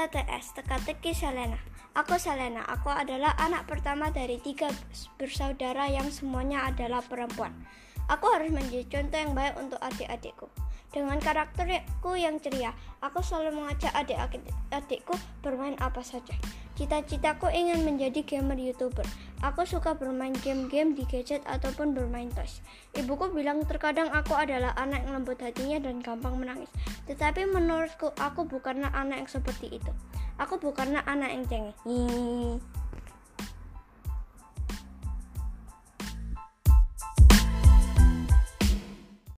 TTS, teka-teki Selena. Aku Selena, aku adalah anak pertama dari tiga bersaudara yang semuanya adalah perempuan. Aku harus menjadi contoh yang baik untuk adik-adikku. Dengan karakterku yang ceria, aku selalu mengajak adik-adikku bermain apa saja. Cita-citaku ingin menjadi gamer YouTuber. Aku suka bermain game-game di gadget ataupun bermain toys. Ibuku bilang terkadang aku adalah anak yang lembut hatinya dan gampang menangis. Tetapi menurutku aku bukanlah anak yang seperti itu. Aku bukanlah anak yang cengeng.